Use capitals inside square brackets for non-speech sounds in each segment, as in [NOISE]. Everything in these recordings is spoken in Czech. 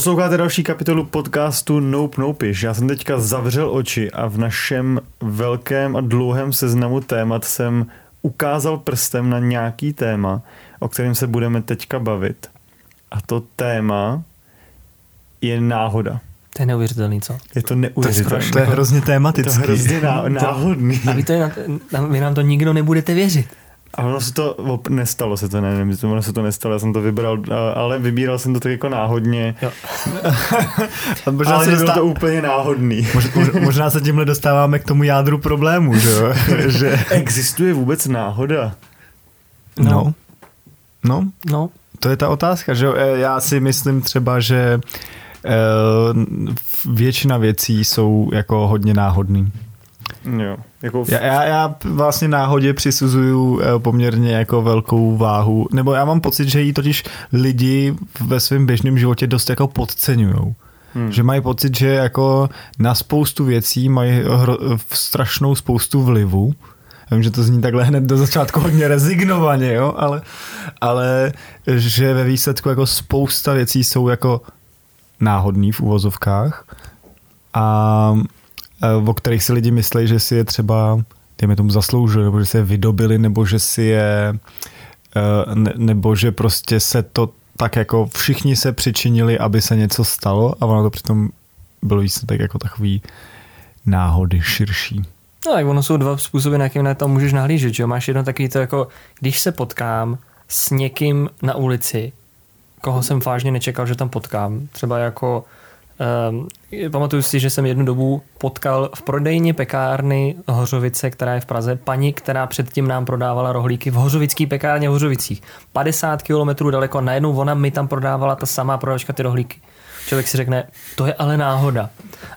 Posloucháte další kapitolu podcastu Nope Nopiš. Já jsem teďka zavřel oči a v našem velkém a dlouhém seznamu témat jsem ukázal prstem na nějaký téma, o kterém se budeme teďka bavit. A to téma je náhoda. To je neuvěřitelný, co? Je to neuvěřitelné. To je hrozně tématický. To je hrozně ná, [LAUGHS] náhodný. A vy, to je, vy nám to nikdo nebudete věřit. A ono se to, nestalo se to, nevím, ono se to nestalo, já jsem to vybral, ale vybíral jsem to tak jako náhodně. Jo. [LAUGHS] možná ale se dostá... to úplně náhodný. možná, možná se tímhle dostáváme k tomu jádru problému, že jo? [LAUGHS] [LAUGHS] že... Existuje vůbec náhoda? No. No. No. To je ta otázka, že jo? E, já si myslím třeba, že e, většina věcí jsou jako hodně náhodný. Jo. Jako v... já, já, já vlastně náhodě přisuzuju eh, poměrně jako velkou váhu, nebo já mám pocit, že jí totiž lidi ve svém běžném životě dost jako podceňují. Hmm. Že mají pocit, že jako na spoustu věcí mají hro, strašnou spoustu vlivu. Já vím, že to zní takhle hned do začátku hodně rezignovaně, jo? Ale, ale že ve výsledku jako spousta věcí jsou jako náhodný v úvozovkách a o kterých si lidi myslí, že si je třeba, dejme tomu, zasloužili, nebo že si je vydobili, nebo že si je, eh, ne, nebo že prostě se to tak jako všichni se přičinili, aby se něco stalo a ono to přitom bylo výsledek jako takový náhody širší. No tak ono jsou dva způsoby, na jakým na to můžeš nahlížet, že jo? Máš jedno takový to jako, když se potkám s někým na ulici, koho jsem vážně nečekal, že tam potkám, třeba jako pamatuju si, že jsem jednu dobu potkal v prodejně pekárny Hořovice, která je v Praze, paní, která předtím nám prodávala rohlíky v Hořovický pekárně v Hořovicích. 50 kilometrů daleko najednou ona mi tam prodávala ta samá prodavačka ty rohlíky člověk si řekne, to je ale náhoda.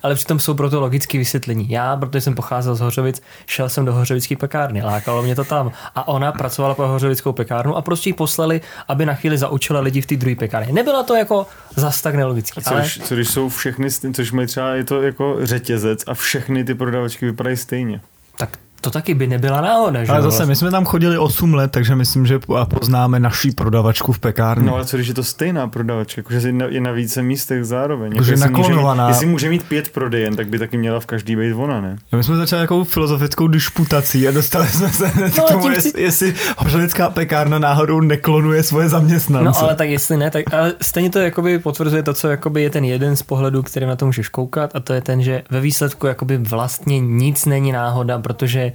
Ale přitom jsou proto logické vysvětlení. Já, protože jsem pocházel z Hořovic, šel jsem do Hořovické pekárny, lákalo mě to tam. A ona pracovala pro Hořovickou pekárnu a prostě ji poslali, aby na chvíli zaučila lidi v té druhé pekárně. Nebyla to jako zas tak nelogický. co, ale... co když jsou všechny, což mají třeba je to jako řetězec a všechny ty prodavačky vypadají stejně. Tak to taky by nebyla náhoda, že? Ale zase, my jsme tam chodili 8 let, takže myslím, že poznáme naší prodavačku v pekárně. No ale co když je to stejná prodavačka, jakože je na více místech zároveň. Jako, naklonovaná. Jestli může mít pět prodejen, tak by taky měla v každý být ona, ne? Ja, my jsme začali jako filozofickou disputací a dostali jsme se no, k tomu, jestli, jestli hořelická pekárna náhodou neklonuje svoje zaměstnance. No ale tak jestli ne, tak ale stejně to jakoby potvrzuje to, co jakoby je ten jeden z pohledů, který na to můžeš koukat a to je ten, že ve výsledku jakoby vlastně nic není náhoda, protože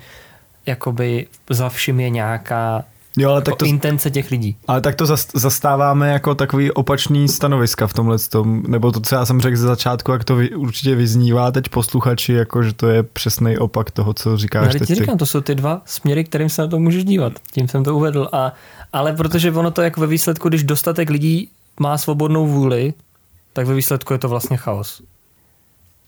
jakoby za vším je nějaká Jo, ale tak to, intence těch lidí. Ale tak to zastáváme jako takový opačný stanoviska v tomhle tom, nebo to, co já jsem řekl ze začátku, jak to vy, určitě vyznívá teď posluchači, jako že to je přesný opak toho, co říkáš no, teď. říkám, to jsou ty dva směry, kterým se na to můžeš dívat. Tím jsem to uvedl. A, ale protože ono to jako ve výsledku, když dostatek lidí má svobodnou vůli, tak ve výsledku je to vlastně chaos.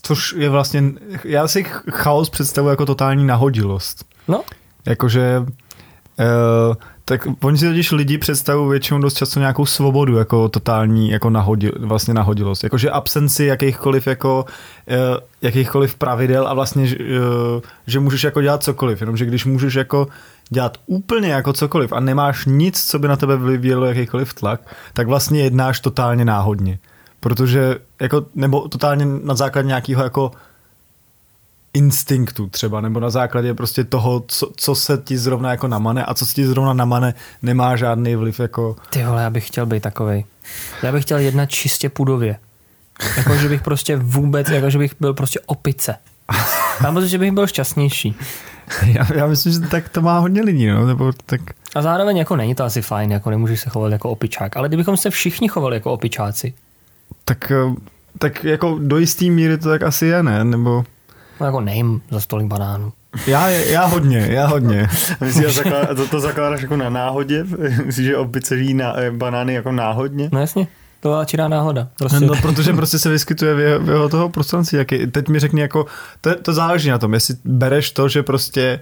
Což je vlastně, já si chaos představuji jako totální nahodilost. No. Jakože, uh, tak oni si totiž lidi představují většinou dost často nějakou svobodu, jako totální, jako nahodil, vlastně nahodilost. Jakože absenci jakýchkoliv, jako, uh, jakýchkoliv pravidel a vlastně, uh, že můžeš jako dělat cokoliv, jenomže když můžeš jako dělat úplně jako cokoliv a nemáš nic, co by na tebe vyvíjelo jakýkoliv tlak, tak vlastně jednáš totálně náhodně. Protože jako, nebo totálně na základě nějakého jako instinktu třeba, nebo na základě prostě toho, co, co se ti zrovna jako namane a co se ti zrovna namane, nemá žádný vliv jako... Ty vole, já bych chtěl být takovej. Já bych chtěl jednat čistě pudově. Jako, že bych prostě vůbec, jako, že bych byl prostě opice. Mám pocit, že bych byl šťastnější. Já, já myslím, že tak to má hodně lidí, no, nebo tak... A zároveň jako není to asi fajn, jako nemůžeš se chovat jako opičák, ale kdybychom se všichni chovali jako opičáci. Tak, eh, tak jako do jistý míry to tak asi je, ne? Nebo... No jako nejím za stolik banánů. Já, já hodně, já hodně. [LAUGHS] Myslíš, zaklad, to, to zakládáš jako na náhodě? [LAUGHS] Myslíš, že opice jí na, eh, banány jako náhodně? No jasně. To je čirá náhoda. Prostě. No, protože prostě se vyskytuje v jeho, v jeho toho prostranství. Jaký, teď mi řekni jako, to, to záleží na tom, jestli bereš to, že prostě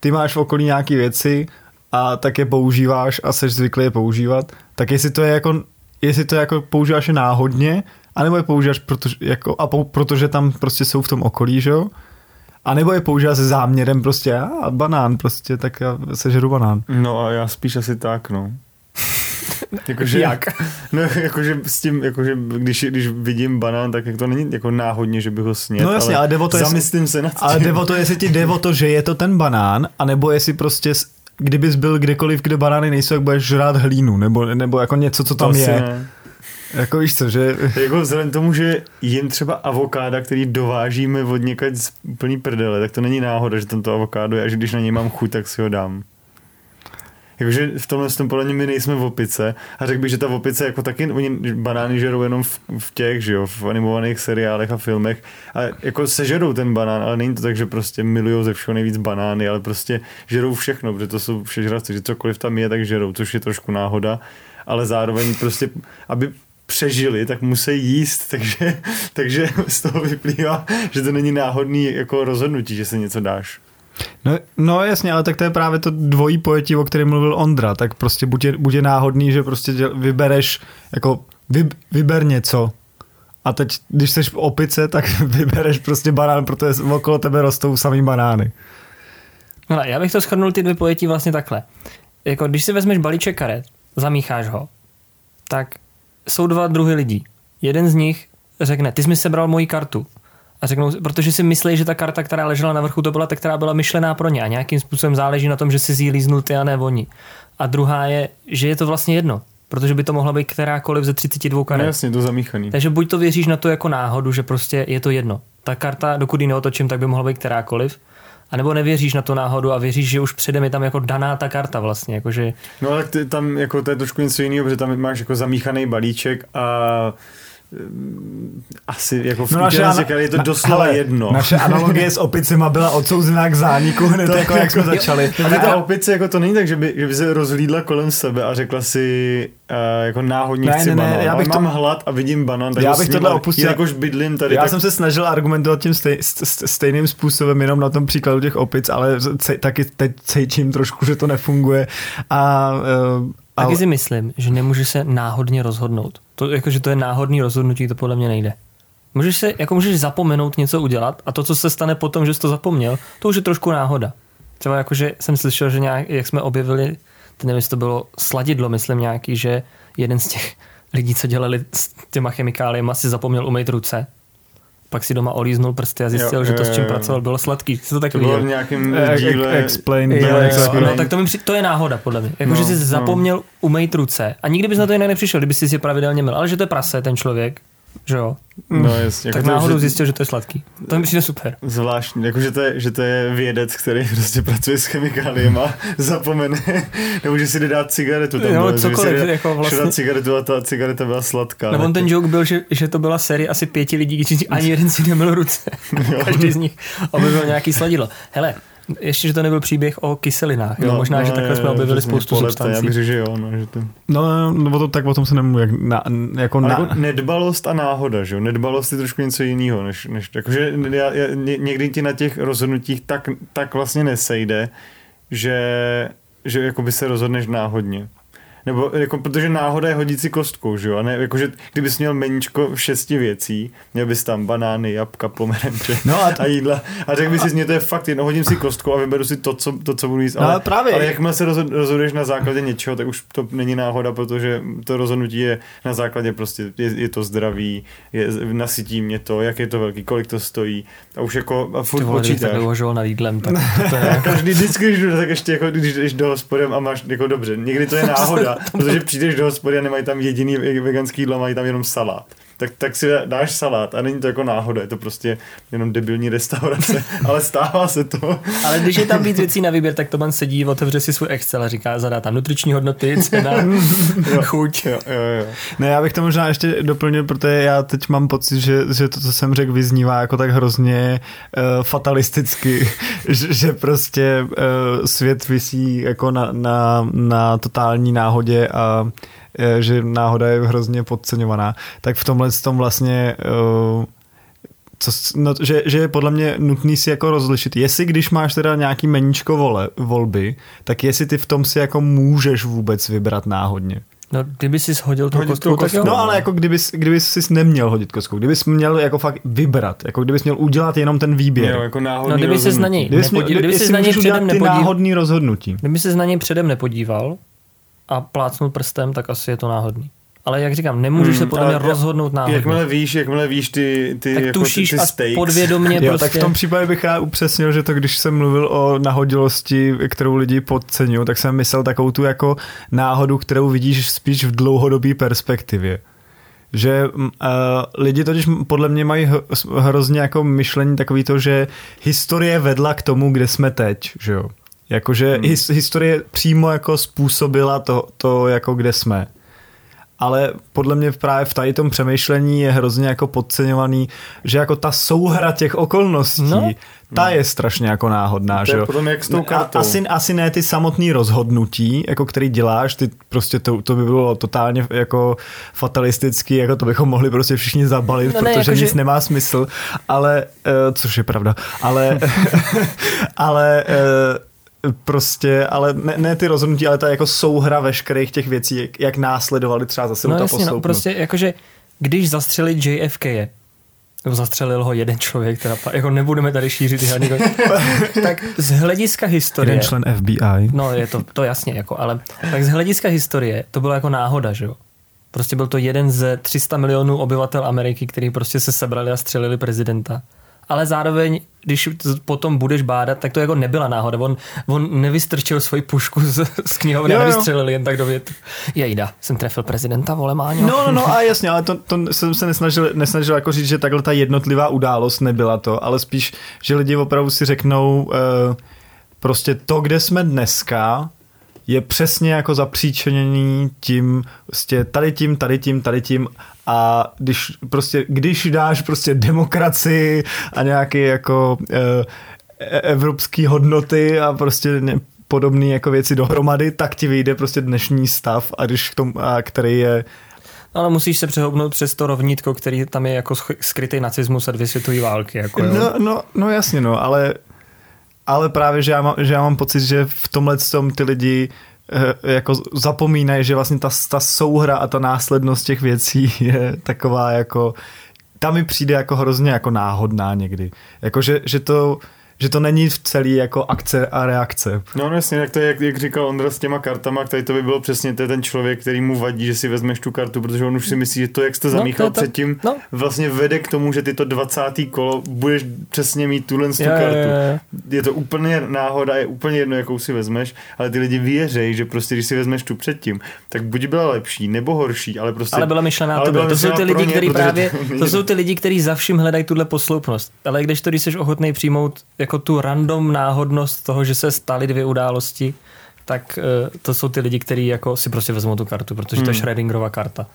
ty máš v okolí nějaké věci a tak je používáš a jsi zvyklý je používat, tak jestli to je jako, jestli to je jako používáš je náhodně, anebo je používáš, protože, jako, a po, protože tam prostě jsou v tom okolí, že jo? A nebo je používá se záměrem prostě, a banán prostě, tak já sežeru banán. No a já spíš asi tak, no. [LAUGHS] Jakože, Jak? [LAUGHS] No, jakože s tím, jakože když, když vidím banán, tak to není jako náhodně, že bych ho snědl, No jasně, ale jde o to, jestli- zamyslím se nad tím. Ale jde o to, jestli ti jde o to, že je to ten banán, anebo jestli prostě, s- kdybys byl kdekoliv, kde banány nejsou, jak budeš žrát hlínu, nebo, nebo jako něco, co To tam asi je. ne. Jako víš co, že... Jako vzhledem tomu, že jim třeba avokáda, který dovážíme od někaď z plný prdele, tak to není náhoda, že tam to avokádo je a že když na něj mám chuť, tak si ho dám. Jakože v tomhle tom podle mě my nejsme v opice. A řekl bych, že ta opice jako taky, oni banány žerou jenom v, v těch, že jo, v animovaných seriálech a filmech. A jako sežerou ten banán, ale není to tak, že prostě milujou ze všeho nejvíc banány, ale prostě žerou všechno, protože to jsou všežravci, že cokoliv tam je, tak žerou, což je trošku náhoda, ale zároveň prostě, aby přežili, tak musí jíst, [LAUGHS] takže, takže z toho vyplývá, že to není náhodný jako rozhodnutí, že se něco dáš. No, no jasně, ale tak to je právě to dvojí pojetí, o kterém mluvil Ondra, tak prostě buď je, buď je náhodný, že prostě děl, vybereš, jako vy, vyber něco a teď, když jsi v opice, tak [LAUGHS] vybereš prostě banán, protože okolo tebe rostou samý banány. No, já bych to shrnul ty dvě pojetí vlastně takhle. Jako když si vezmeš balíček karet, zamícháš ho, tak jsou dva druhy lidí. Jeden z nich řekne, ty jsi mi sebral moji kartu. A řeknou, protože si myslí, že ta karta, která ležela na vrchu, to byla ta, která byla myšlená pro ně. A nějakým způsobem záleží na tom, že si jí líznul ty a ne oni. A druhá je, že je to vlastně jedno. Protože by to mohla být kterákoliv ze 32 No karet. jasně, to zamíchaný. Takže buď to věříš na to jako náhodu, že prostě je to jedno. Ta karta, dokud ji neotočím, tak by mohla být kterákoliv. A nebo nevěříš na to náhodu a věříš, že už předem je tam jako daná ta karta vlastně. Jakože, No ale ty, tam jako to je trošku něco jiného, protože tam máš jako zamíchaný balíček a asi jako v No naše ana- je to na- doslova hele, jedno. Naše analogie s opicima byla odsouzená k zániku hned, To- jako jak jsme jo, začali. [LAUGHS] Ale ta opice jako to není tak, že by, že by se rozhlídla kolem sebe a řekla si uh, jako náhodně Ne, chci ne, ne, banán. já bych ale to- mám hlad a vidím banán, tak Já bych tohle ale opustil- Jakož bydlím tady, Já tak jsem se snažil argumentovat tím stej, st, st, stejným způsobem, jenom na tom příkladu těch opic, ale ce, taky teď cítím trošku, že to nefunguje. A, uh, taky si myslím, že nemůžeš se náhodně rozhodnout. To, jako, že to je náhodný rozhodnutí, to podle mě nejde. Můžeš se, jako můžeš zapomenout něco udělat a to, co se stane potom, že jsi to zapomněl, to už je trošku náhoda. Třeba jakože jsem slyšel, že nějak, jak jsme objevili, teď nevím, jestli to bylo sladidlo, myslím nějaký, že jeden z těch lidí, co dělali s těma chemikáliemi, si zapomněl umýt ruce. Pak si doma olíznul prsty a zjistil, Jo, že to, s čím jo, jo. pracoval, bylo sladký. Jsi to taky to bylo v nějakém díle. ex- explain, Jo, bylo jo, explain. no, tak to, mi při, to je náhoda, podle mě. Jako, No, že jsi no. zapomněl umýt ruce a nikdy bys na to jinak nepřišel, kdyby jsi si je pravidelně měl. Ale že to je prase, ten člověk, že jo. No jasně. tak jako to, náhodou že- zjistil, že to je sladký. To mi přijde super. Zvláštní, jako že to, je, že to je vědec, který [LAUGHS] prostě pracuje s chemikáliemi a [LAUGHS] zapomene, nebo že si jde dát cigaretu. Tam No, bylo, že cokoliv, jde- jako vlastně. cigaretu a ta cigareta byla sladká. Nebo on ten joke byl, že, že to byla série asi pěti lidí, kteří ani jeden si nemil ruce. [LAUGHS] Každý z nich objevil nějaký sladidlo. Hele, ještě, že to nebyl příběh o kyselinách. Jo? Možná, že takhle jsme objevili spoustu polepte, Já substancí. bych řekl, že jo, no, že to... No, no, o to, tak o tom se nemluví. Jak na, jako na, jako nedbalost a náhoda, že jo? Nedbalost je trošku něco jiného, než, než jakože já, já, ně- někdy ti na těch rozhodnutích tak, tak vlastně nesejde, že, že jakoby se rozhodneš náhodně. Nebo jako, protože náhoda je hodit si kostkou, že jo? A ne, jakože kdybys měl meníčko šesti věcí, měl bys tam banány, jabka, pomeranče No a a, a jídla. A řekl bys si, mě to je fakt jedno, hodím si kostkou a vyberu si to, co, to, co budu jíst. No, ale právě- ale jakmile se rozhod, rozhoduješ na základě něčeho, tak už to není náhoda, protože to rozhodnutí je na základě prostě, je, je to zdraví, je, nasytí mě to, jak je to velký, kolik to stojí. A už jako a Ty furt vole, kdybych počítáš. takhle uvažoval nad jídlem, tak to je A [LAUGHS] každý vždycky, když jdu, tak ještě jako když jdeš do hospody a máš jako dobře, někdy to je náhoda, protože přijdeš do hospody a nemají tam jediný veganský jídlo, mají tam jenom salát. Tak, tak si dáš salát a není to jako náhoda, je to prostě jenom debilní restaurace, [LAUGHS] ale stává se to. Ale když je tam víc věcí na výběr, tak to man sedí, otevře si svůj Excel a říká, zadá tam nutriční hodnoty, cena, [LAUGHS] chuť. Jo, jo, jo. Ne, já bych to možná ještě doplnil, protože já teď mám pocit, že, že to, co jsem řekl, vyznívá jako tak hrozně uh, fatalisticky, [LAUGHS] že, že prostě uh, svět visí jako na, na, na totální náhodě a že náhoda je hrozně podceňovaná. Tak v tomhle tom vlastně uh, co, no, že, že je podle mě nutný si jako rozlišit, jestli když máš teda nějaký meníčko vole, volby, tak jestli ty v tom si jako můžeš vůbec vybrat náhodně. No, kdyby si shodil tu Hodit kostku, tak jo. kostku. No ale jako kdybys, kdybys si neměl hodit kostkou, kdybys měl jako fakt vybrat, jako kdybys měl udělat jenom ten výběr. Jo, jako náhodný No, kdyby ses na rozhodnutí. něj nepodíval, kdyby jestli ses na něj předem nepodíval, náhodný rozhodnutí. kdyby ses na něj předem nepodíval a plácnout prstem, tak asi je to náhodný. Ale jak říkám, nemůžeš Hmm, se podle mě rozhodnout náhodně. Jakmile víš, jakmile víš ty, ty, tak jako tušíš ty, ty a stakes. podvědomě [LAUGHS] Jo, prostě... tak v tom případě bych já upřesnil, že to když jsem mluvil o nahodilosti, kterou lidi podceňují, tak jsem myslel takovou tu jako náhodu, kterou vidíš spíš v dlouhodobé perspektivě. Že uh, lidi totiž podle mě mají hrozně jako myšlení takový to, že historie vedla k tomu, kde jsme teď, že jo. Jakože hmm. his, historie přímo jako způsobila to, to jako kde jsme ale podle mě právě v tady tom přemýšlení je hrozně jako podceňovaný, že jako ta souhra těch okolností, No. no. ta je strašně jako náhodná, To že je jo. potom jak s tou A- kartou. Asi, asi ne ty samotný rozhodnutí, jako který děláš, ty prostě to, to by bylo totálně jako fatalistický, jako to bychom mohli prostě všichni zabalit, No no ne, protože jakože- nic nemá smysl, ale, uh, což je pravda, ale, [LAUGHS] ale uh, prostě, ale ne, ne ty rozhodnutí, ale ta jako souhra veškerých těch věcí, jak, jak následovali třeba zase No ta jasně, no, prostě jakože, když zastřelit JFK je, nebo zastřelil ho jeden člověk, teda, jako nebudeme tady šířit žádný, [LAUGHS] tak z hlediska historie, Jeden člen FBI. no je to, to jasně, jako, ale tak z hlediska historie to bylo jako náhoda, že jo. Prostě byl to jeden ze 300 milionů obyvatel Ameriky, který prostě se sebrali a střelili prezidenta. Ale zároveň, když potom budeš bádat, tak to jako nebyla náhoda. On, on nevystrčil svoji pušku z, z knihovny a Jo, jo. nevystřelil jen tak do větu. Jejda, jsem trefil prezidenta, vole Máňo. No, no, no a jasně, ale to, to jsem se nesnažil, nesnažil jako říct, že takhle ta jednotlivá událost nebyla to, ale spíš, že lidi opravdu si řeknou uh, prostě to, kde jsme dneska, je přesně jako zapříčeněný tím, prostě tady tím, tady tím, tady tím a když prostě, když dáš prostě demokracii a nějaké jako uh, evropské hodnoty a prostě ne, podobné jako věci dohromady, tak ti vyjde prostě dnešní stav a když k tomu, a který je No, ale musíš se přehoupnout přes to rovnítko, který tam je jako skrytý nacismus a dvě světové války. Jako, jo. No, no, no jasně, no, ale, ale právě, že já, mám, že já mám pocit, že v tomhle tom ty lidi eh, jako zapomínají, že vlastně ta, ta souhra a ta následnost těch věcí [LAUGHS] je taková jako, ta mi přijde jako hrozně jako náhodná někdy. Jako, že, že to, že to není v celý jako akce a reakce. No, no jasně, tak to je, jak, jak říkal Ondra s těma kartama, tady to by bylo přesně to je ten člověk, který mu vadí, že si vezmeš tu kartu, protože on už si myslí, že to, jak jste No, to zamíchal je to. předtím, No. vlastně vede k tomu, že ty to 20. kolo budeš přesně mít tuhle tu kartu. jo, jo. Je to úplně náhoda, je úplně jedno, jakou si vezmeš, ale ty lidi věří, že prostě, když si vezmeš tu předtím, tak buď byla lepší nebo horší, ale prostě... Ale byla myšlená ale to byla To jsou ty myšlená lidi, kteří právě, to to [LAUGHS] jsou ty lidi, kteří za vším hledají tuhle posloupnost. Ale když to, když jsi ochotný přijmout jako tu random náhodnost toho, že se staly dvě události, tak eh, to jsou ty lidi, kteří jako si prostě vezmou tu kartu, protože to je Hmm. Schrödingerova karta.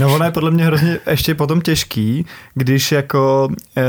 No ono je podle mě hrozně ještě potom těžký, když jako, eh,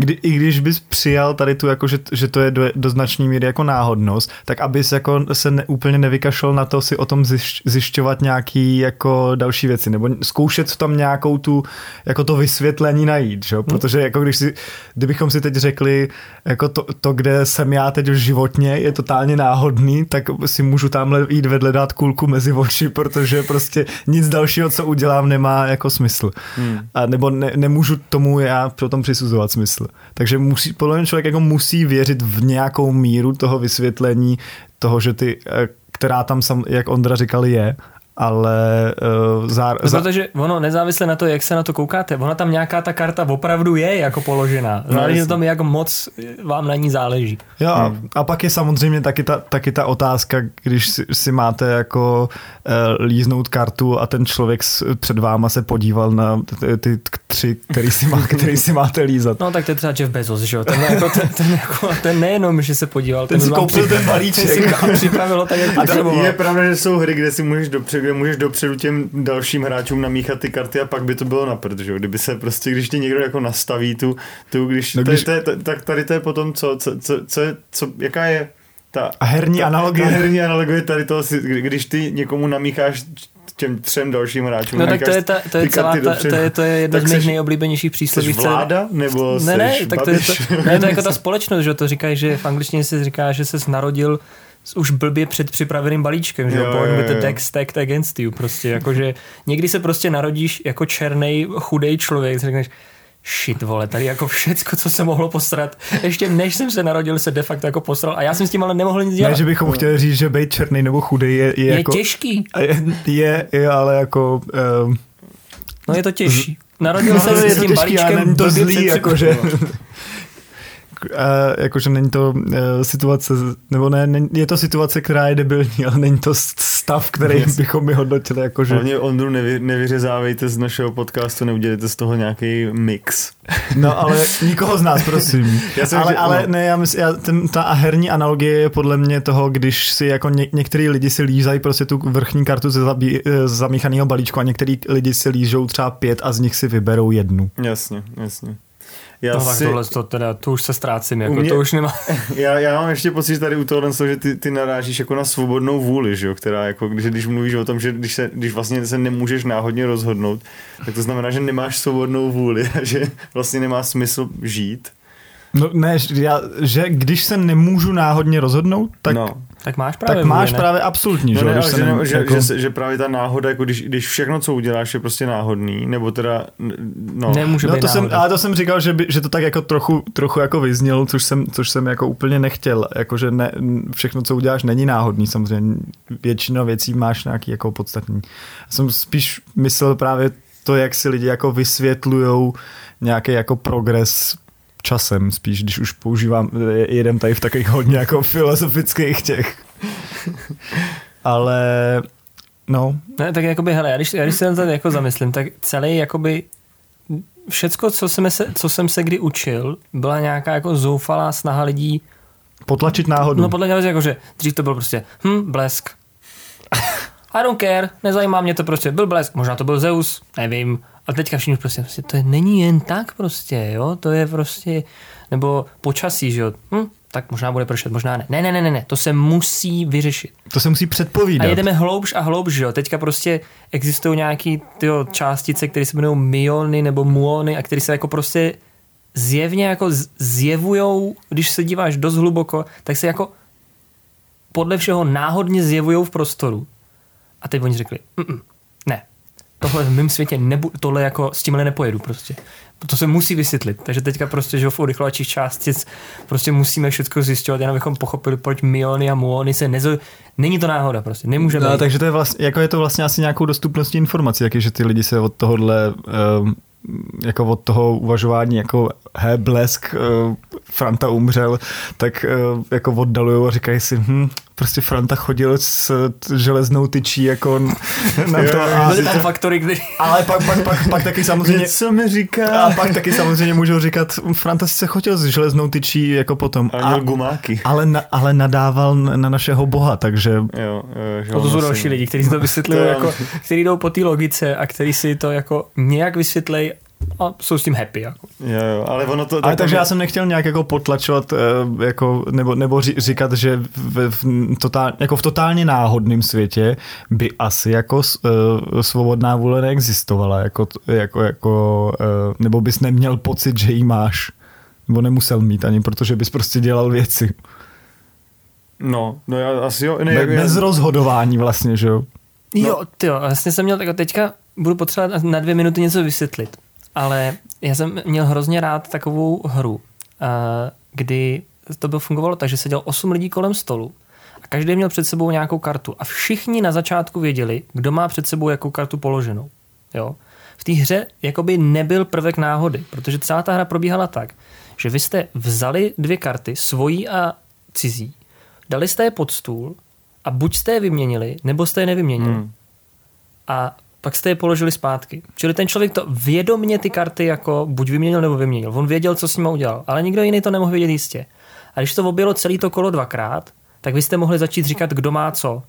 kdy, i když bys přijal tady tu, jako, že, že to je do, do značné míry jako náhodnost, tak abys jako se ne, úplně nevykašlal na to si o tom zjišť, zjišťovat nějaký jako další věci, nebo zkoušet tam nějakou tu, jako to vysvětlení najít, že? jo? protože jako když si, kdybychom si teď řekli, jako to, to, kde jsem já teď životně, je totálně náhodný, tak si můžu tamhle jít vedle dát kulku mezi oči, protože prostě nic dalšího, co udělám, nemá jako smysl. Hmm. A nebo ne, nemůžu tomu já potom přisuzovat smysl. Takže musí, podle mě člověk jako musí věřit v nějakou míru toho vysvětlení toho, že ty, eh, která tam, sam, jak Ondra říkal, je, ale uh, zá, No, zá, protože ono, nezávisle na to, jak se na to koukáte, ona tam nějaká ta karta opravdu je jako položená. No, Záleží na jasně. tom, jak moc vám na ní záleží. Jo, a, Hmm. a pak je samozřejmě taky ta, taky ta otázka, když si, si máte jako uh, líznout kartu a ten člověk s, před váma se podíval na ty, ty tři, který si, má, [LAUGHS] který si máte lízat. No tak to je třeba Jeff Bezos, že jo? Ten, jako, ten, ten, jako, ten nejenom, že se podíval, Ten si vám koupil ten balíček. [LAUGHS] ten si a připravil ho tak, jak A je pravda, že jsou hry, kde si můžeš dopředu, kde můžeš dopředu těm dalším hráčům namíchat ty karty a pak by to bylo na prd, že jo? Kdyby se prostě, když ti někdo jako nastaví tu, tu když, No když-. To to, je- tak tady to je potom co, co, co, co, je, co jaká je ta A herní analogie. ta herní analogie tady toho, si- kdy- když ty někomu namícháš těm třem dalším hráčům. No tak to je, ta, to je celá, ta, to je, to je jedno Tak z mých nejoblíbenějších přísloví. Jsi vláda? Nebo Ne, ne, tak to je, to, ne, to je jako ta [LAUGHS] společnost, že to říkají, že v angličtině se říká, že se narodil s už blbě před připraveným balíčkem, že jo, Jo, born jo, with the deck stacked against you, prostě, jakože někdy se prostě narodíš jako černý chudej člověk, řekneš, shit vole, tady jako všecko, co se mohlo posrat, ještě než jsem se narodil, se de facto jako posral a já jsem s tím ale nemohl nic dělat. Ne, že bychom chtěli říct, že být černý nebo chudý je, je, je jako... těžký. Je, je, je, ale jako... Um, no je to těžší. Narodil no, jsem se s tím balíčkem to zlý, jakože... Uh, jakože není to uh, situace, nebo ne, ne, je to situace, která je debilní, ale není to stav, který yes. bychom mi hodnotili. Jakože... Hlavně Ondru nevy, nevyřezávejte z našeho podcastu, neudělejte z toho nějaký mix. No ale nikoho z nás, prosím. [LAUGHS] já jsem, ale, že, ale no. ne, já myslím, já, ten, ta herní analogie je podle mě toho, když si jako ně, některý lidi si lízají prostě tu vrchní kartu ze, zabí, z zamíchaného balíčku a některý lidi si lížou třeba pět a z nich si vyberou jednu. Jasně, jasně. Já no si... tak tohle to teda, to už se ztrácím, jako mě, to už nemá. [LAUGHS] já, já mám ještě pocit tady u toho, že ty, ty narážíš jako na svobodnou vůli, že jo, která jako, když, když mluvíš o tom, že když, se, když vlastně se nemůžeš náhodně rozhodnout, tak to znamená, že nemáš svobodnou vůli a že vlastně nemá smysl žít. No ne, já, že když se nemůžu náhodně rozhodnout, tak no. Tak máš právě Tak máš vůli, právě absolutní, no, že, ne, že, že, ne, že, jako... že, že, právě ta náhoda, jako když, když všechno, co uděláš, je prostě náhodný, nebo teda, no. Nemůže no, být to jsem, ale to jsem říkal, že, by, že to tak jako trochu, trochu jako vyznělo, což jsem, což jsem jako úplně nechtěl, jako že ne, všechno, co uděláš, není náhodný, samozřejmě většina věcí máš nějaký jako podstatný. Já jsem spíš myslel právě to, jak si lidi jako vysvětlujou nějaký jako progres časem, spíš když už používám, jedem tady v takových hodně jako filozofických těch. Ale no. Ne, tak jakoby, hele, já když, já když se tady jako zamyslím, tak celý jakoby všecko, co jsem, se, co jsem se kdy učil, byla nějaká jako zoufalá snaha lidí Potlačit náhodu. No podle mě jako, že dřív to byl prostě, hm, blesk. [LAUGHS] I don't care, nezajímá mě to prostě, byl blesk, možná to byl Zeus, nevím, a teďka všichni prostě, prostě, to je, není jen tak prostě, jo, to je prostě, nebo počasí, že jo, hm, tak možná bude pršet, možná ne. Ne, ne, ne, ne, ne, to se musí vyřešit. To se musí předpovídat. A jedeme hloubš a hloubš, že jo. Teďka prostě existují nějaký tyjo, částice, které se jmenují myony nebo muony a které se jako prostě zjevně jako zjevujou, když se díváš dost hluboko, tak se jako podle všeho náhodně zjevují v prostoru. A teď oni řekli, ne, tohle v mém světě nebu, tohle jako s tímhle nepojedu prostě. To se musí vysvětlit. Takže teďka prostě, že v urychlovačích částic prostě musíme všechno zjišťovat, jen abychom pochopili, proč myony a muony se nezo... Není to náhoda prostě, nemůže no, Takže to je vlastně, jako je to vlastně asi nějakou dostupností informací, jak je, že ty lidi se od tohohle um, jako od toho uvažování jako he, blesk, uh, Franta umřel, tak uh, jako oddalují a říkají si, hm, prostě Franta chodil s železnou tyčí jako na to. A, Byly tam faktory, kdy... Ale pak, pak, pak, pak taky samozřejmě... Co mi říká? A pak taky samozřejmě můžou říkat, Franta se chodil s železnou tyčí jako potom. A, a gumáky. Ale, na, ale nadával na našeho boha, takže... Jo, jo, to, to jsou další lidi, kteří to vysvětlují, [LAUGHS] jako, kteří jdou po té logice a kteří si to jako nějak vysvětlejí a jsou s tím happy. Jako. Jo, jo, ale ono to... Ale takže já jsem nechtěl nějak jako potlačovat, eh, jako, nebo, nebo říkat, že v, v, totál, jako v totálně náhodném světě by asi jako uh, svobodná vůle neexistovala, jako, jako, jako, uh, nebo bys neměl pocit, že ji máš, nebo nemusel mít ani, protože bys prostě dělal věci. No, no já asi jo. Ne, Be, bez já... rozhodování vlastně, že jo? No. Jo, ty jo, vlastně jsem měl, tak teďka budu potřebovat na dvě minuty něco vysvětlit ale já jsem měl hrozně rád takovou hru, eh, kdy to bylo fungovalo tak, že seděl osm lidí kolem stolu a každý měl před sebou nějakou kartu a všichni na začátku věděli, kdo má před sebou jakou kartu položenou. Jo? V té hře jakoby nebyl prvek náhody, protože celá ta hra probíhala tak, že vy jste vzali dvě karty, svojí a cizí, dali jste je pod stůl a buď jste je vyměnili, nebo jste je nevyměnili. Hmm. A pak jste je položili zpátky. Čili ten člověk to vědomně ty karty jako buď vyměnil nebo vyměnil. On věděl, co s ním udělal, ale nikdo jiný to nemohl vědět jistě. A když to objelo celý to kolo dvakrát, tak vy jste mohli začít říkat, kdo má co.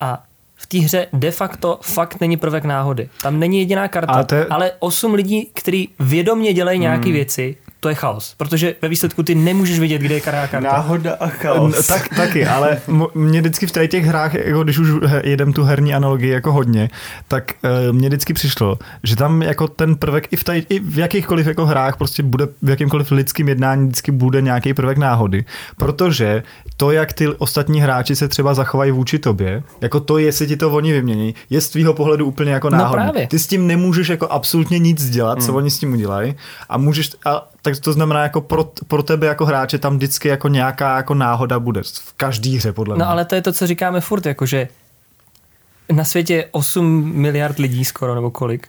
A v té hře de facto fakt není prvek náhody. Tam není jediná karta, ale, te... ale osm lidí, kteří vědomně dělají nějaké hmm. věci, to je chaos. Protože ve výsledku ty nemůžeš vidět, kde je která karta. Náhoda a chaos. Tak, taky, ale [LAUGHS] mě vždycky v tady těch hrách, jako když už jedem tu herní analogii jako hodně, tak uh, mně vždycky přišlo, že tam jako ten prvek i v, tady, i v jakýchkoliv jako hrách prostě bude v jakýmkoliv lidském jednání vždycky bude nějaký prvek náhody, protože to, jak ty ostatní hráči se třeba zachovají vůči tobě, jako to, jestli ti to oni vymění, je z tvýho pohledu úplně jako No náhodný. právě. Ty s tím nemůžeš jako absolutně nic dělat, Hmm. co oni s tím udělají a můžeš, a, tak to znamená jako pro, pro tebe jako hráče tam vždycky jako nějaká jako náhoda bude v každý hře podle mě. No ale to je to, co říkáme furt, jakože na světě je 8 miliard lidí skoro, nebo kolik.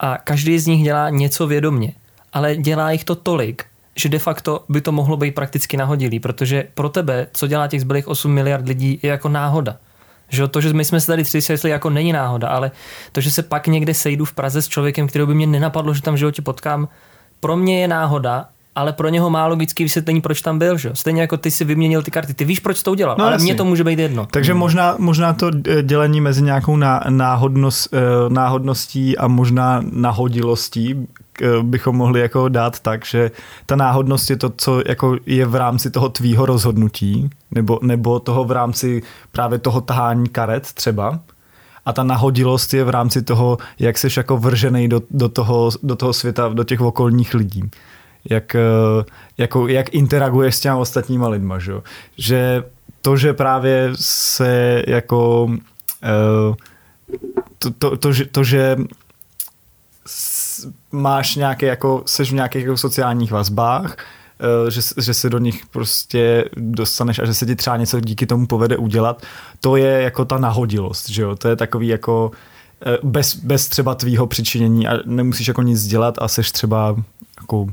A každý z nich dělá něco vědomně. Ale dělá jich to tolik, že de facto by to mohlo být prakticky nahodilý, protože pro tebe, co dělá těch zbylých 8 miliard lidí, je jako náhoda. Že to, že my jsme se tady tři světli, jako není náhoda, ale to, že se pak někde sejdu v Praze s člověkem, kterého by mě nenapadlo, že tam v životě potkám, pro mě je náhoda, ale pro něho má logický vysvětlení, proč tam byl. Že? Stejně jako ty si vyměnil ty karty. Ty víš, proč to udělal, No, ale mně to může být jedno. Takže možná, možná to eh, dělení mezi nějakou ná, náhodnost, eh, náhodností a možná nahodilostí eh, bychom mohli jako dát tak, že ta náhodnost je to, co jako je v rámci toho tvýho rozhodnutí, nebo, nebo toho v rámci právě toho tahání karet třeba. A ta nahodilost je v rámci toho, jak jsi jako vržený do, do, toho, do toho světa, do těch okolních lidí. Jak, eh, jako, jak interaguješ s těma ostatníma lidma, že? že to, že právě se jako eh, to, to, to, že, to, že máš nějaké jako, seš v nějakých jako sociálních vazbách, že, že se do nich prostě dostaneš a že se ti třeba něco díky tomu povede udělat, to je jako ta nahodilost, že jo, to je takový jako eh, bez, bez třeba tvýho přičinění a nemusíš jako nic dělat a seš třeba jako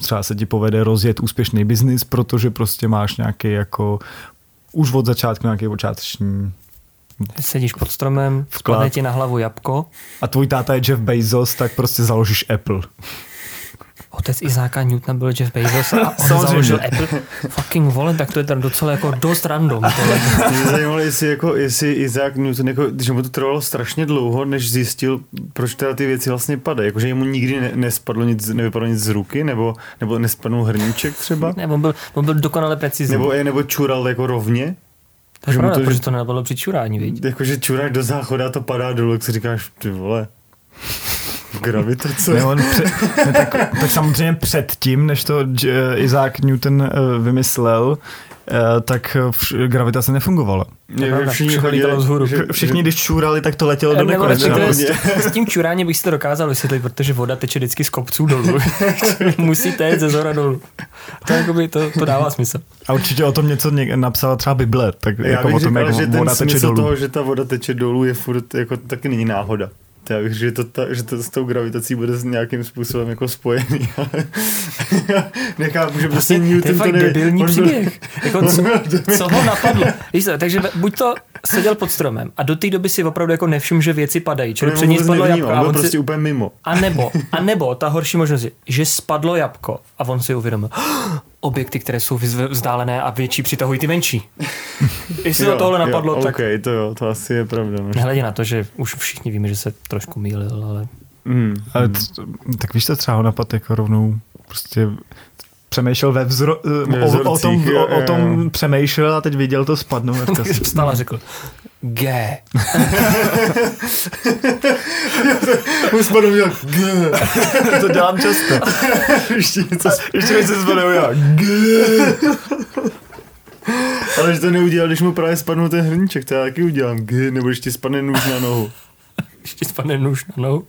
třeba se ti povede rozjet úspěšný biznis, protože prostě máš nějaký jako už od začátku nějaký počáteční Ty sedíš pod stromem, Vklad. spadne ti na hlavu jabko, a tvůj táta je Jeff Bezos, tak prostě založíš Apple. Otec Izáka Newtona byl Jeff Bezos a on [LAUGHS] Samozřejmě. založil Apple. Fucking vole, tak to je tam docela jako dost random. Mě zajímalo, jestli, jako, jestli Isaac Newton, jako, že mu to trvalo strašně dlouho, než zjistil, proč teda ty věci vlastně padají. Jakože mu nikdy ne, nespadlo nic, nevypadlo nic z ruky, nebo, nebo nespadnul hrníček třeba, Ne, on byl, on byl dokonale precizní. nebo, nebo čural jako rovně. to je pravda, to- protože to nebylo při čurání, viď? Jakože čuráš do záchoda a to padá dolů, jak si říkáš, ty vole, gravitace. Ne, on pře- ne, tak, tak samozřejmě předtím, než to J- Isaac Newton eh, vymyslel, eh, tak vš- gravitace nefungovala. Je lítalo vzhůru. že, Všichni, když čůrali, tak to letělo do nekonečna. s, s tím čuráním bych si to dokázal vysvětlit, protože voda teče vždycky z kopců dolů. [LAUGHS] Musíte jet ze zhora dolů. To, jakoby, to, to dává smysl. A určitě o tom něco něk- napsala třeba Bible, tak Já jako bych o tom, říkal, jak že ten voda teče smysl dolů. toho, že ta voda teče dolů, je furt jako taky není náhoda. To já bych že to, ta, že to s tou gravitací bude s nějakým způsobem jako spojený, [LAUGHS] nechápu, že prostě To je Newton to fakt neví. debilní příběh. Jako, co, co ho napadlo? Víš co, takže buď to seděl pod stromem a do té doby si opravdu jako nevšiml, že věci padají, čili před ní spadlo nevnímal, jabko a on prostě si, úplně mimo. a nebo, a nebo ta horší možnost je, že spadlo jabko a on si uvědomil, objekty, které jsou vzdálené a větší přitahují ty menší. [LAUGHS] Jestli to tohle napadlo, jo, tak OK, to jo, to asi je pravda. no. nehledě na to, že už všichni víme, že se trošku mýlil, ale Mm. Ale t- tak víš, to třeba ho napad jako rovnou prostě přemýšlel ve vzro, Ve o, o, tom, jo, o, o tom přemýšlel a teď viděl to spadnout. vstal [LAUGHS] a řekl, G. [LAUGHS] Už spadl udělal [LAUGHS] to dělám často. ještě něco. Ještě než se zvedl, já. Ale že to neudělal, když mu právě spadnul ten hrníček, to já taky udělám. G, nebo když ti spadne nůž na nohu. Ještě spadne nůž na nohu.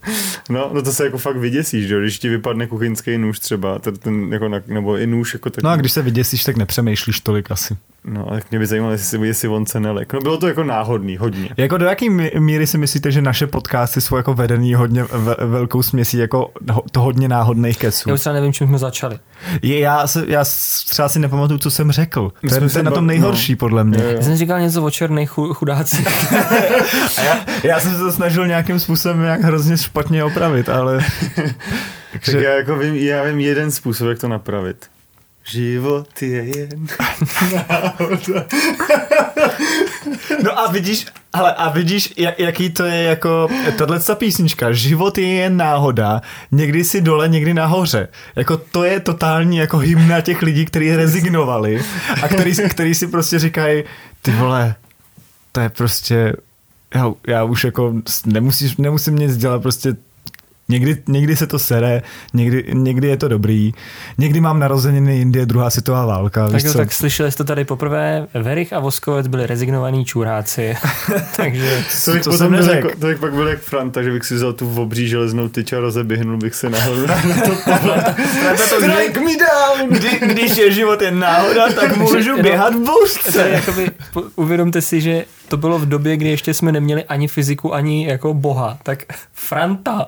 No, no to se jako fakt vyděsíš, že jo? Když ti vypadne kuchyňský nůž třeba, ten, ten jako na, nebo i nůž jako tak. No a když se vyděsíš, tak nepřemýšlíš tolik asi. No, ale mě by zajímalo, jestli, jestli on se nelek. No bylo to jako náhodný, hodně. Jako do jaký mí- míry si myslíte, že naše podcasty jsou jako vedený hodně ve, velkou směsí jako to hodně náhodných keců? Já už třeba nevím, čím jsme začali. Je, já, se, já s- třeba si nepamatuju, co jsem řekl. My To je, to se je na tom nejhorší, podle mě. Jo, jo. Já jsem říkal něco o černých chu- chudácích. [LAUGHS] A já, já jsem se to snažil nějakým způsobem nějak hrozně špatně opravit, ale... [LAUGHS] Tak Takže, já jako vím, já vím jeden způsob, jak to napravit. Život je jen. No a vidíš, ale a vidíš, jak, jaký to je jako, tahle ta písnička, život je jen náhoda, někdy si dole, někdy nahoře. Jako to je totální jako hymna těch lidí, kteří rezignovali a který, který si prostě říkají, ty vole, to je prostě, já, já už jako nemusíš, nemusím nic dělat, prostě Někdy, někdy se to sere, někdy, někdy je to dobrý, někdy mám narozeniny, Indie, druhá světová válka. Tak, tak slyšeli jste tady poprvé, Verich a Voskovec byli rezignovaní čuráci, [LAUGHS] takže... To bych, to, jsem byl jako, to bych pak byl jak Franta, že bych si vzal tu obří železnou tyč a rozeběhnul bych se nahoru [LAUGHS] na to Strike me down! Kdy, když je život jen náhoda, tak můžu běhat v bouřce. Uvědomte si, že to bylo v době, kdy ještě jsme neměli ani fyziku, ani jako boha. Tak Franta,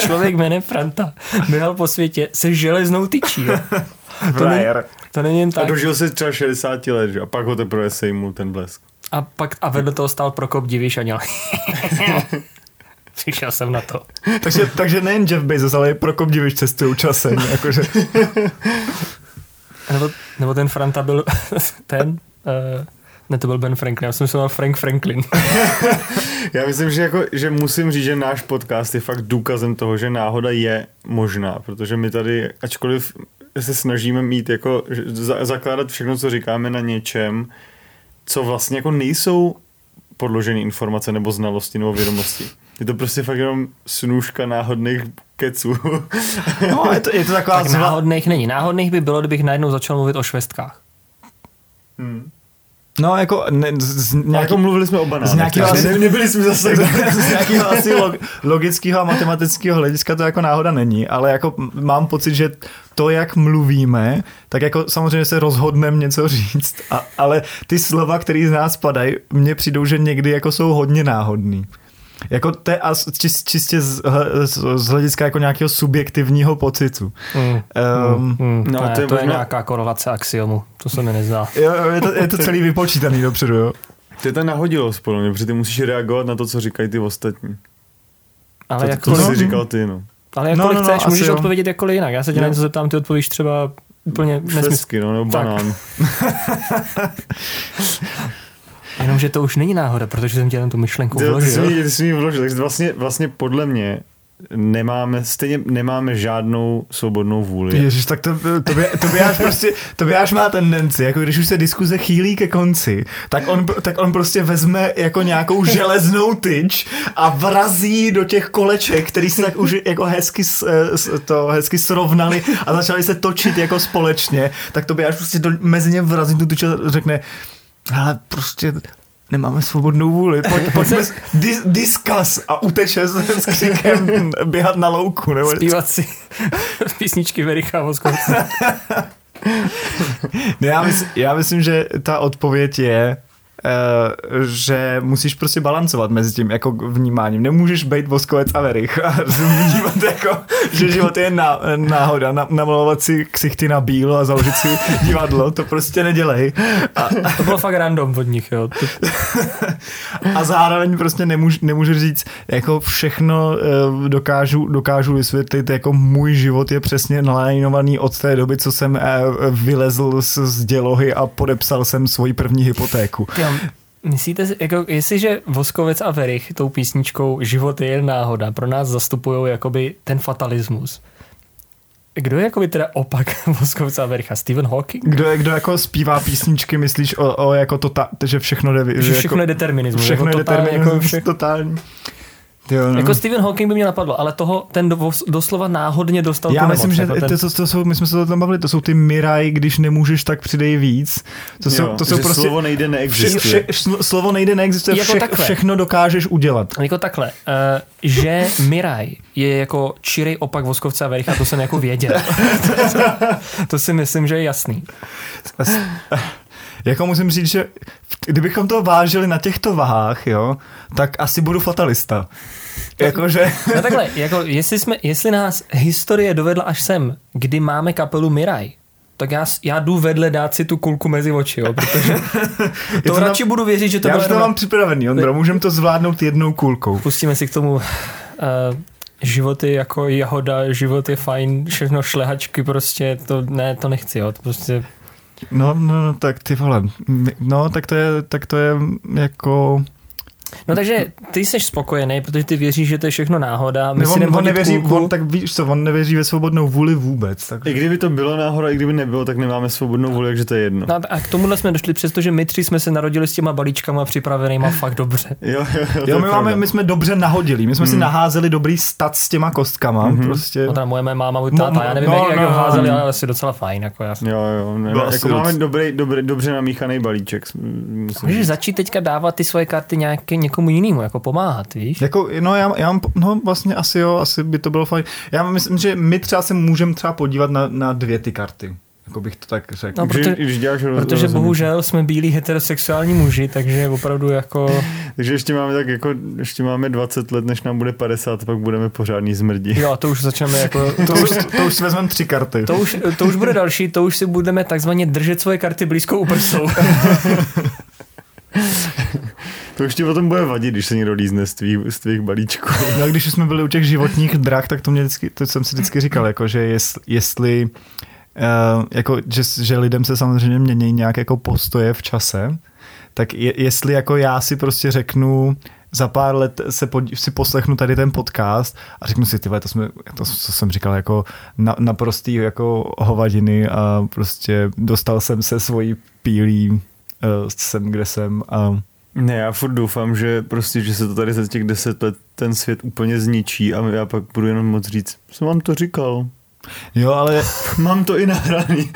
člověk jménem Franta, běhal po světě se železnou tyčí. To, ne, to není jen tak. A dožil se třeba 60 let, že? a pak ho teprve sejmul ten blesk. A pak a vedle toho stál Prokop Diviš a měl. Přišel jsem na to. takže, takže nejen Jeff Bezos, ale i Prokop Diviš cestují časem. Jakože. nebo, nebo ten Franta byl ten, uh, ne, to byl Ben Franklin, já jsem myslel Frank Franklin. [LAUGHS] já myslím, že, jako, že musím říct, že náš podcast je fakt důkazem toho, že náhoda je možná, protože my tady, ačkoliv se snažíme mít jako, zakládat všechno, co říkáme na něčem, co vlastně jako nejsou podložené informace nebo znalosti nebo vědomosti. Je to prostě fakt jenom snůžka náhodných keců. [LAUGHS] no, je to, je to taková tak zva... náhodných není. Náhodných by bylo, kdybych najednou začal mluvit o švestkách. Hmm. No, jako, ne, z nějaký, jako mluvili jsme o banánech. Z nějakého asi, ne, nebyli jsme zase [LAUGHS] z nějakého asi log, logického a matematického hlediska to jako náhoda není, ale jako mám pocit, že to, jak mluvíme, tak jako samozřejmě se rozhodneme něco říct, a, ale ty slova, které z nás padají, mně přijdou, že někdy jako jsou hodně náhodný. Jako to je čist, čistě z, z hlediska jako nějakého subjektivního pocitu. Mm, um, mm, no, to, je, to je nějaká korelace axiomu, to se mi nezdá. Jo, je to, je to celý vypočítaný dopředu, jo. To je ta nahodilost, podle mě, protože ty musíš reagovat na to, co říkají ty ostatní. Ale to, jako, to, to jsi říkal ty, no. Ale jakkoliv no, no, no, chceš, můžeš jo. odpovědět jakkoliv jinak. Já se tě no. na něco zeptám, ty odpovíš třeba úplně nesmysl. no, nebo banán. [LAUGHS] [LAUGHS] Jenomže to už není náhoda, protože jsem tě jenom tu myšlenku vložil. Ty jsi mi vložil, takže vlastně, vlastně podle mě nemáme, stejně nemáme žádnou svobodnou vůli. Ježiš, tak to, to, by, to by až prostě, to by až má tendenci, jako když už se diskuze chýlí ke konci, tak on, tak on prostě vezme jako nějakou železnou tyč a vrazí do těch koleček, který se tak už jako hezky, to hezky srovnali a začali se točit jako společně, tak to by až prostě do, mezi ně vrazí tu tyč a řekne, ale prostě nemáme svobodnou vůli, pojď, pojďme [LAUGHS] dis, discuss a uteče s, s křikem [LAUGHS] běhat na louku. Nebo Zpívat si [LAUGHS] písničky Vericha Voskovce. já, mysl, já myslím, že ta odpověď je, že musíš prostě balancovat mezi tím jako vnímáním. Nemůžeš být voskovec a verich [LAUGHS] a vnímat jako, že život je ná, náhoda, na, namalovat si ksichty na bílo a založit si divadlo, to prostě nedělej. A, to bylo fakt random od nich, jo. [LAUGHS] a zároveň prostě nemůž, nemůžu říct, jako všechno eh, dokážu, dokážu vysvětlit, jako můj život je přesně nalajnovaný od té doby, co jsem eh, vylezl z, z dělohy a podepsal jsem svoji první hypotéku. Jo, Myslíte, jako, jestliže Voskovec a Verich tou písničkou Život je jen náhoda pro nás zastupují jakoby ten fatalismus, kdo je jakoby teda opak [LAUGHS] Voskovce a Vericha? Stephen Hawking? Kdo, je, kdo jako zpívá písničky, myslíš o, o jako to, tota- že všechno jde... Že všechno jako, je determinismus. Všechno jako je determinismus, jako vše... totální. Jo, no. Jako Stephen Hawking by mě napadlo, ale toho ten do, doslova náhodně dostal Já myslím, nemoc, že jako ten... to, to, jsou, my jsme se o tom bavili, to jsou ty Miraj, když nemůžeš, tak přidej víc. To jsou, jo, to jsou prostě, slovo nejde neexistuje. Vše, vše, slovo nejde neexistuje, jako vše, všechno dokážeš udělat. Jako takhle, uh, že Miraj je jako čirej opak Voskovce a Vericha, to jsem jako věděl. to, [LAUGHS] to si myslím, že je jasný. Jako musím říct, že kdybychom to vážili na těchto vahách, jo, tak asi budu fatalista. Jakože... No takhle, jako jestli, jsme, jestli nás historie dovedla až sem, kdy máme kapelu Miraj, tak já, já jdu vedle dát si tu kulku mezi oči, jo, protože [LAUGHS] to, to radši budu věřit, že to Já už to mám připravený, Ondro, můžeme to zvládnout jednou kulkou. Pustíme si k tomu uh, životy jako jahoda, život je fajn, všechno šlehačky prostě, to ne, to nechci, jo, to prostě No, no, tak ty vole, no, tak to je, tak to je jako... No takže ty jsi spokojený, protože ty věříš, že to je všechno náhoda. My Ne, si on, on nevěří, půlku. on, tak víš co, on nevěří ve svobodnou vůli vůbec. Tak... I kdyby to bylo náhoda, i kdyby nebylo, tak nemáme svobodnou vůli, takže to je jedno. No a k tomuhle jsme došli, přestože my tři jsme se narodili s těma balíčkama připravenýma [LAUGHS] fakt dobře. Jo, jo, jo, Jo, my, máme, my jsme dobře nahodili, my jsme si naházeli dobrý stat s těma kostkama, prostě. No teda moje mé máma, můj No, táta, já nevím, no, jak, jak no, ho házeli, no. ale asi docela fajn. Jako já. Jo, jo, ne, jako máme dobrý, dobrý, dobře namíchaný balíček. Můžeš začít teďka dávat ty svoje karty nějaké někomu jinému, jako pomáhat, víš? Jako, no já, já mám, no vlastně asi jo, asi by to bylo fajn. Já myslím, že my třeba se můžeme třeba podívat na, na dvě ty karty. Jako bych to tak řekl. No, Když- protože- když děláš roz- Protože rozhodnutí. bohužel jsme bílí heterosexuální muži, takže opravdu jako... [LAUGHS] Takže ještě máme tak jako, ještě máme 20 let, než nám bude 50, pak budeme pořádný zmrdi. Jo, to už začneme jako... [LAUGHS] To už, to už si vezmeme tři karty. To už, to už bude další, to už si budeme takzvaně držet svoje karty blízko u prsou. [LAUGHS] To už ti potom bude vadit, když se někdo lízne z tvých, z tvých balíčků. [LAUGHS] No, když jsme byli u těch životních drah, tak to mě vždycky, to jsem si vždycky říkal, jako, že jest, jestli uh, jako, že, že lidem se samozřejmě mění nějak jako postoje v čase, tak je, jestli jako já si prostě řeknu, za pár let se pod, si poslechnu tady ten podcast a řeknu si, tyhle, to, jsme, to co jsem říkal, jako na, naprostý jako hovadiny a prostě dostal jsem se svojí pílí uh, sem, kde jsem a Ne, já furt doufám, že prostě, že se to tady za těch 10 let ten svět úplně zničí a já pak budu jenom moc říct, jsem vám to říkal. jo, ale Mám to i nahraný.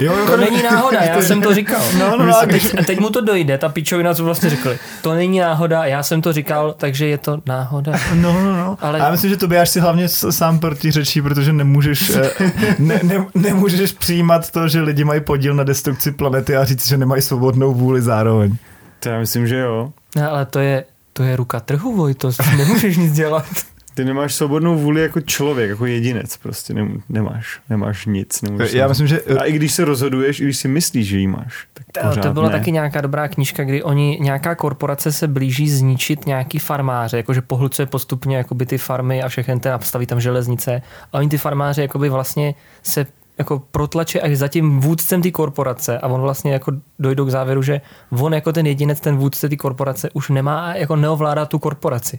jo, jo, To není náhoda, já jsem to říkal. No, no, no, a teď, a teď mu to dojde, ta pičovina, co vlastně řekli. To není náhoda, já jsem to říkal, takže je to náhoda. No, no, no. Ale-. A já myslím, že to až si hlavně sám protiřečí, protože nemůžeš, eh, ne, ne, nemůžeš přijímat to, že lidi mají podíl na destrukci planety a říct, že nemají svobodnou vůli zároveň. To já myslím, že jo. No, ale to je, to je ruka trhu, Vojto, nemůžeš nic dělat. [LAUGHS] Ty nemáš svobodnou vůli jako člověk, jako jedinec, prostě nem, nemáš, nemáš nic. Nemůžeš Já myslím, že A i když se rozhoduješ, i když si myslíš, že jí máš, tak To, pořád to byla ne. taky nějaká dobrá knížka, kdy oni, nějaká korporace se blíží zničit nějaký farmáře, jakože pohlcuje postupně jakoby ty farmy a všechny ten nastaví tam železnice a oni ty farmáři jakoby vlastně se jako protlačí až za tím vůdcem té korporace a on vlastně jako dojdou k závěru, že on jako ten jedinec, ten vůdce té korporace už nemá, jako neovládá tu korporaci.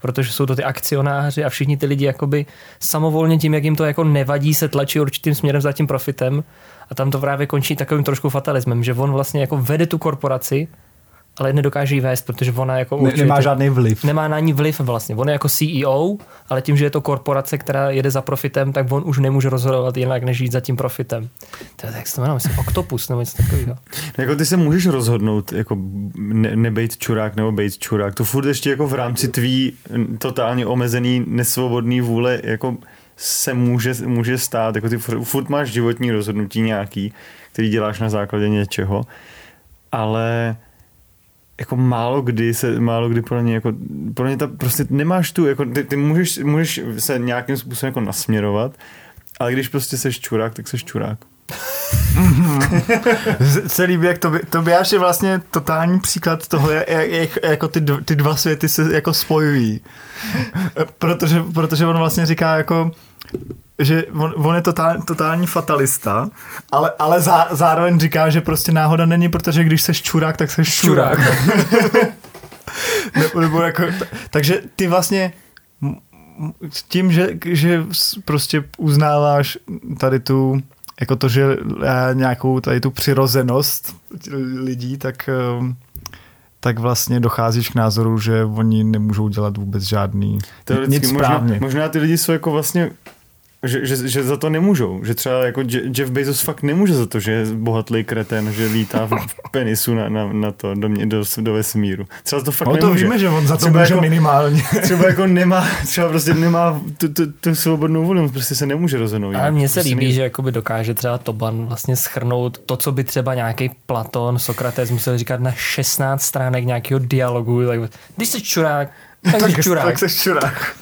Protože jsou to ty akcionáři a všichni ty lidi jakoby samovolně tím, jak jim to jako nevadí, se tlačí určitým směrem za tím profitem. A tam to právě končí takovým trošku fatalismem, že on vlastně jako vede tu korporaci, ale nedokáže ji vést, protože ona jako ne, určuje nemá žádný vliv. nemá na ní vliv vlastně. On je jako CEO, ale tím, že je to korporace, která jede za profitem, tak on už nemůže rozhodovat jinak, než jít za tím profitem. To je, jak se to jmenuje, myslím, Octopus nebo něco takového. Jako ty se můžeš rozhodnout, jako ne, nebejt čurák nebo bejt čurák. To furt ještě jako v rámci tvý totálně omezený, nesvobodný vůle jako se může, může stát. Jako ty furt, furt máš životní rozhodnutí nějaký, který děláš na základě něčeho, ale jako málo kdy se, málo kdy podle mě jako, podle mě ta prostě nemáš tu, jako ty, ty můžeš, můžeš se nějakým způsobem jako nasměrovat, ale když prostě seš čurák, tak seš čurák. Se líbí, jak to, by, to by je vlastně totální příklad toho, jak, jak jako ty, dv- ty dva světy se jako spojují. Protože, protože on vlastně říká jako že on, on je totál, totální fatalista, ale, ale zá, zároveň říká, že prostě náhoda není, protože když seš čurák, tak seš čurák. [LAUGHS] nebo, nebo jako, takže ty vlastně tím, že, že prostě uznáváš tady tu jako to, že eh, nějakou tady tu přirozenost lidí, tak, eh, tak vlastně docházíš k názoru, že oni nemůžou dělat vůbec žádný Teoreticky nic možná, správně. možná ty lidi jsou jako vlastně že, že, že, za to nemůžou. Že třeba jako Je- Jeff Bezos fakt nemůže za to, že je bohatlý kreten, že lítá v v [LAUGHS] penisu na, na, na to, do, mě, do, do vesmíru. Třeba to fakt No to nemůže. víme, že on za to Třeba může jako- minimálně. [LAUGHS] Třeba jako nemá, [LAUGHS] třeba prostě nemá tu, tu, tu svobodnou on prostě se nemůže rozhodnout. Ale mně se prostě líbí, ne- že jakoby dokáže třeba Toban vlastně schrnout to, co by třeba nějaký Platon, Sokrates musel říkat na 16 stránek nějakého dialogu. Tak, když jsi čurák, tak jsi čurák. tak seš čurák.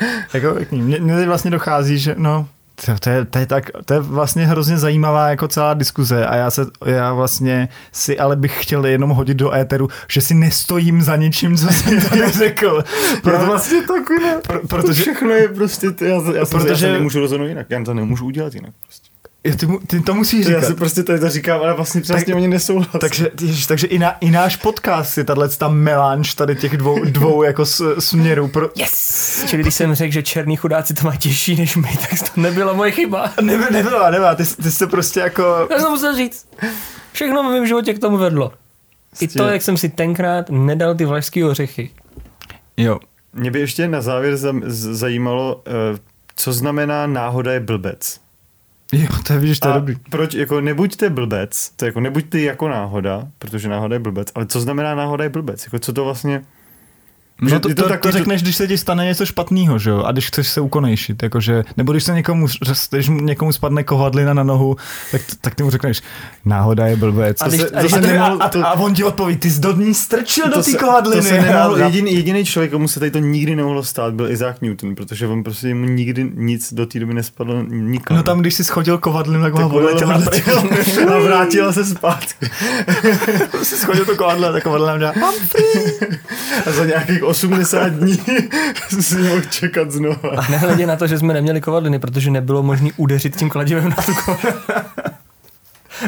[LAUGHS] jako, mně, mně teď vlastně dochází, že no, to, to, je, to, je tak, to je vlastně hrozně zajímavá jako celá diskuze a já se, já vlastně si ale bych chtěl jenom hodit do éteru, že si nestojím za ničím, co jsem [LAUGHS] tady řekl. Proto, vlastně taky ne. pro, Protože protože, všechno je prostě, já, já, jsem, já Protože- se nemůžu rozhodnout jinak, já to nemůžu udělat jinak. Prostě. Jo, ty, mu, ty to musíš Já říkat. si prostě tady to říkám, ale vlastně přesně Tak- oni nesouhlasí. Takže, ježiš, takže i, na, i náš podcast je tahle ta melanž tady těch dvou, dvou jako s, směrů. Pro... Yes! Čili když jsem řekl, že černý chudáci to mají těžší než my, tak to nebyla moje chyba. Nebe, nebyla, nebyla, ty, ty jsi prostě jako... Já jsem musel říct. Všechno v mém životě k tomu vedlo. I to, jak jsem si tenkrát nedal ty vlašský ořechy. Jo. Mě by ještě na závěr zajímalo, eh, co znamená náhoda je blbec. [LAUGHS] Jo, to je, vidíš, to je dobrý. proč, jako nebuďte blbec, to jako nebuďte jako náhoda, protože náhoda je blbec, ale co znamená náhoda je blbec? Jako co to vlastně... že No to, to, to, to řekneš, když se ti stane něco špatného, že jo? A když chceš se ukonejšit, jakože, nebo když se někomu, když někomu spadne kovadlina na nohu, tak, tak ty mu řekneš, náhoda je blbec. A když- se- a když se to- nemohl- a, a, a, on ti odpoví, ty jsi do ní strčil do té se- kovadliny. To se nemohlo, [LAUGHS] A- jediný, jediný člověk, komu se tady to nikdy nemohlo stát, byl Isaac Newton, protože on prostě mu nikdy nic do té doby nespadlo nikam. No tam, když jsi schodil kovadlinu, tak, tak tak odletěla odletěl a vrátila se zpátky. [LAUGHS] jsi schodil to kovadlo a ta kovadlina dělá, mám A za nějakých 80 dní [LAUGHS] si mohl čekat znova. A nehledě na to, že jsme neměli kovadliny, protože nebylo možné udeřit tím kladivem na tu.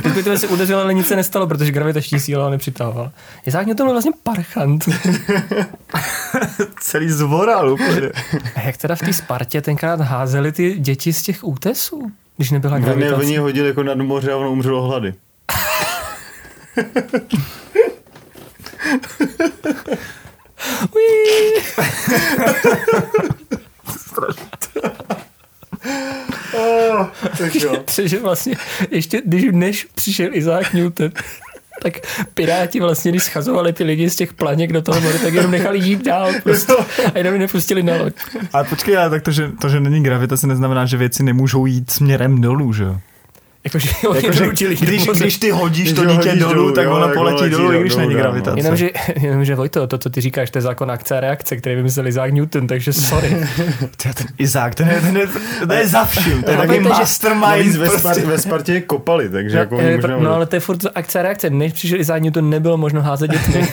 Respektive se udeřil, ale nic se nestalo, protože gravitační síla ho nepřitahovala. Izák Newton byl vlastně parchant. [LAUGHS] celý zvoral úplně. A jak teda v té Spartě tenkrát házeli ty děti z těch útesů? Když nebyla Ne, gravitace. oni ho hodili jako nad moře a ono umřelo hlady. [LAUGHS] Oh, tak jo. Takže vlastně ještě, když než přišel Isaac Newton, tak piráti vlastně, když schazovali ty lidi z těch planěk do toho moře, tak jenom nechali jít dál prostě. A jenom je nepustili na loď. Ale počkej, ale tak to, že, to, že není gravitace, neznamená, že věci nemůžou jít směrem dolů, že jo? Jakože oni Jakože, doručili jít když, když ty hodíš Když to dítě hodíš dolů, dolů, tak jo, ono tak poletí dolů, i když není no. gravitace. Jenomže, jenomže Vojto, to, co ty říkáš, to je zákon akce a reakce, který vymyslel Isaac Newton, takže sorry. [LAUGHS] To je ten je, ten je, ten je za vším, to je [LAUGHS] že- mastermind. Ve, prostě. Spar- ve Spartě je kopali, takže jako oni Eh, možná... no ale to je furt akce a reakce. Než přišel Isaac Newton, nebylo možno házet dětmi. [LAUGHS]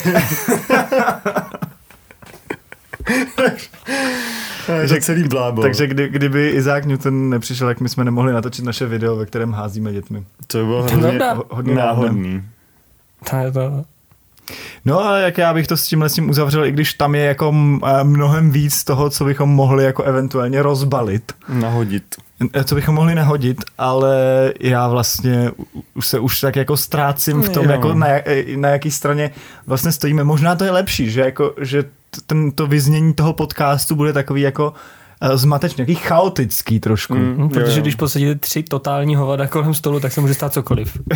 [LAUGHS] Takže celý blábol. Takže kdy, kdyby Izák Newton nepřišel, tak my jsme nemohli natočit naše video, ve kterém házíme dětmi. to by bylo To je hrozně pravda. Ho- hodně náhodný. To je to. No ale jak já bych to s tímhle s tím uzavřel, i když tam je jako eh, mnohem víc toho, co bychom mohli jako eventuálně rozbalit. Nahodit. Eh, co bychom mohli nahodit, ale já vlastně se už tak jako ztrácím v tom, Jo. jako na, jak- na jaký straně vlastně stojíme. Možná to je lepší, že, jako, že ten, to vyznění toho podcastu bude takový jako eh, zmatečný, jaký chaotický trošku. Mm. Hm, protože Jo, jo. když posadíte tři totální hovada kolem stolu, tak se může stát cokoliv. [LAUGHS]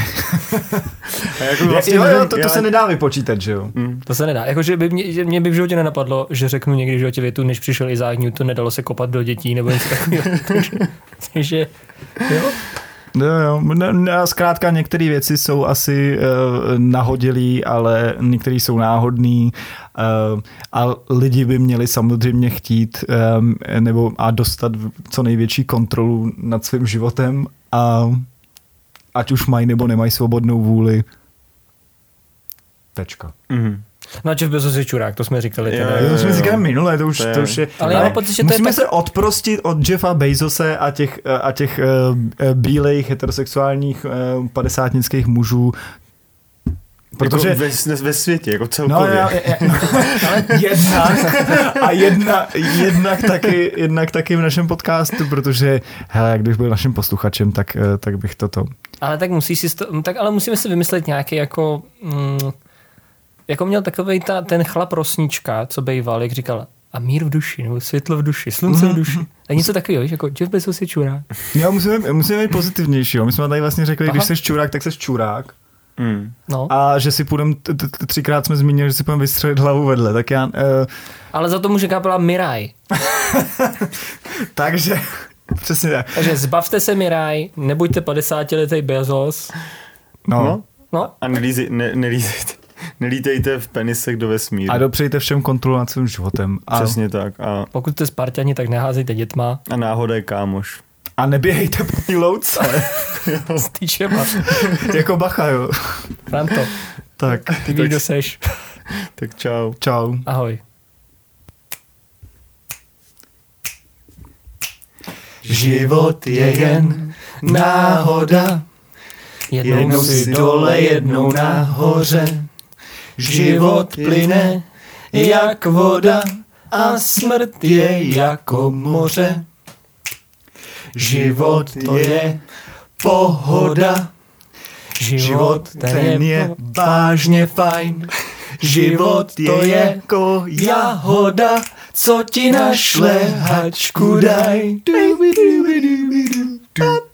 A jako vlastně jo, jo, to, to se nedá vypočítat, že jo? Mm. To se nedá. Jakože by mě, že mě by v životě nenapadlo, že řeknu někdy v životě větu, než přišel Isaac Newton, nedalo se kopat do dětí nebo něco takového. Takže- [LAUGHS] Takže, jo. Jo, jo. Ne- ne, Zkrátka některé věci jsou asi uh, nahodilý, ale některé jsou náhodný uh, a lidi by měli samozřejmě chtít um, nebo a dostat co největší kontrolu nad svým životem a ať už mají nebo nemají svobodnou vůli. Tečka. Mm. No a Jeff Bezos je čurák, to jsme říkali. Jo, Teda. jo, To jsme říkali minule, to už, To je- to už je... Ale já mám pocit, že to je Musíme tak- se odprostit od Jeffa Bezose a těch, a těch uh, bílejch heterosexuálních uh, padesátnických mužů, protože... Jako ve, ve světě, jako No, celkově. já, já, no, [LAUGHS] ale jednak a jedna, jednak, taky, jednak taky v našem podcastu, protože hele, jak bych byl naším posluchačem, tak, eh, tak bych toto... Ale tak musíš si to, tak ale musíme si vymyslet nějaký jako, mm, jako měl takovej ta, ten chlap rosnička, co bejval, jak říkal, a mír v duši, nebo světlo v duši, slunce v duši. Tak něco takového, víš, jako Jeff Bezos je čurák. Jo, musíme, musíme být pozitivnější. Jo. My jsme tady vlastně řekli, Aha. když jsi čurák, tak jsi čurák. Mm. No. A že si půjdem, třikrát jsme zmínili, že si půjdeme vystřelit hlavu vedle. Tak já, uh, Ale za to může kapela Miraj. takže, přesně tak. Takže zbavte se Miraj, nebuďte 50 letý Bezos. No. No. No, A ne, nelízejte, nelítejte v penisech do vesmíru. A dopřejte všem kontrolu nad svým životem. A, Přesně tak. A, pokud jste Spartani, tak neházejte dětma a náhoda je kámoš. a neběhejte po té louce. [LAUGHS] s týčema. [LAUGHS] jako bacha, jo. Franto, Tak, ty víš, kdo seš. [LAUGHS] Tak čau. čau. Ahoj. Život je jen náhoda. Jednou si dole, jednou nahoře. Život plyne jak voda a smrt je jako moře. Život to je pohoda. Život ten je vážně fajn. Život to je jako jahoda, co ti našle hačku daj. Du, du, du, du, du, du.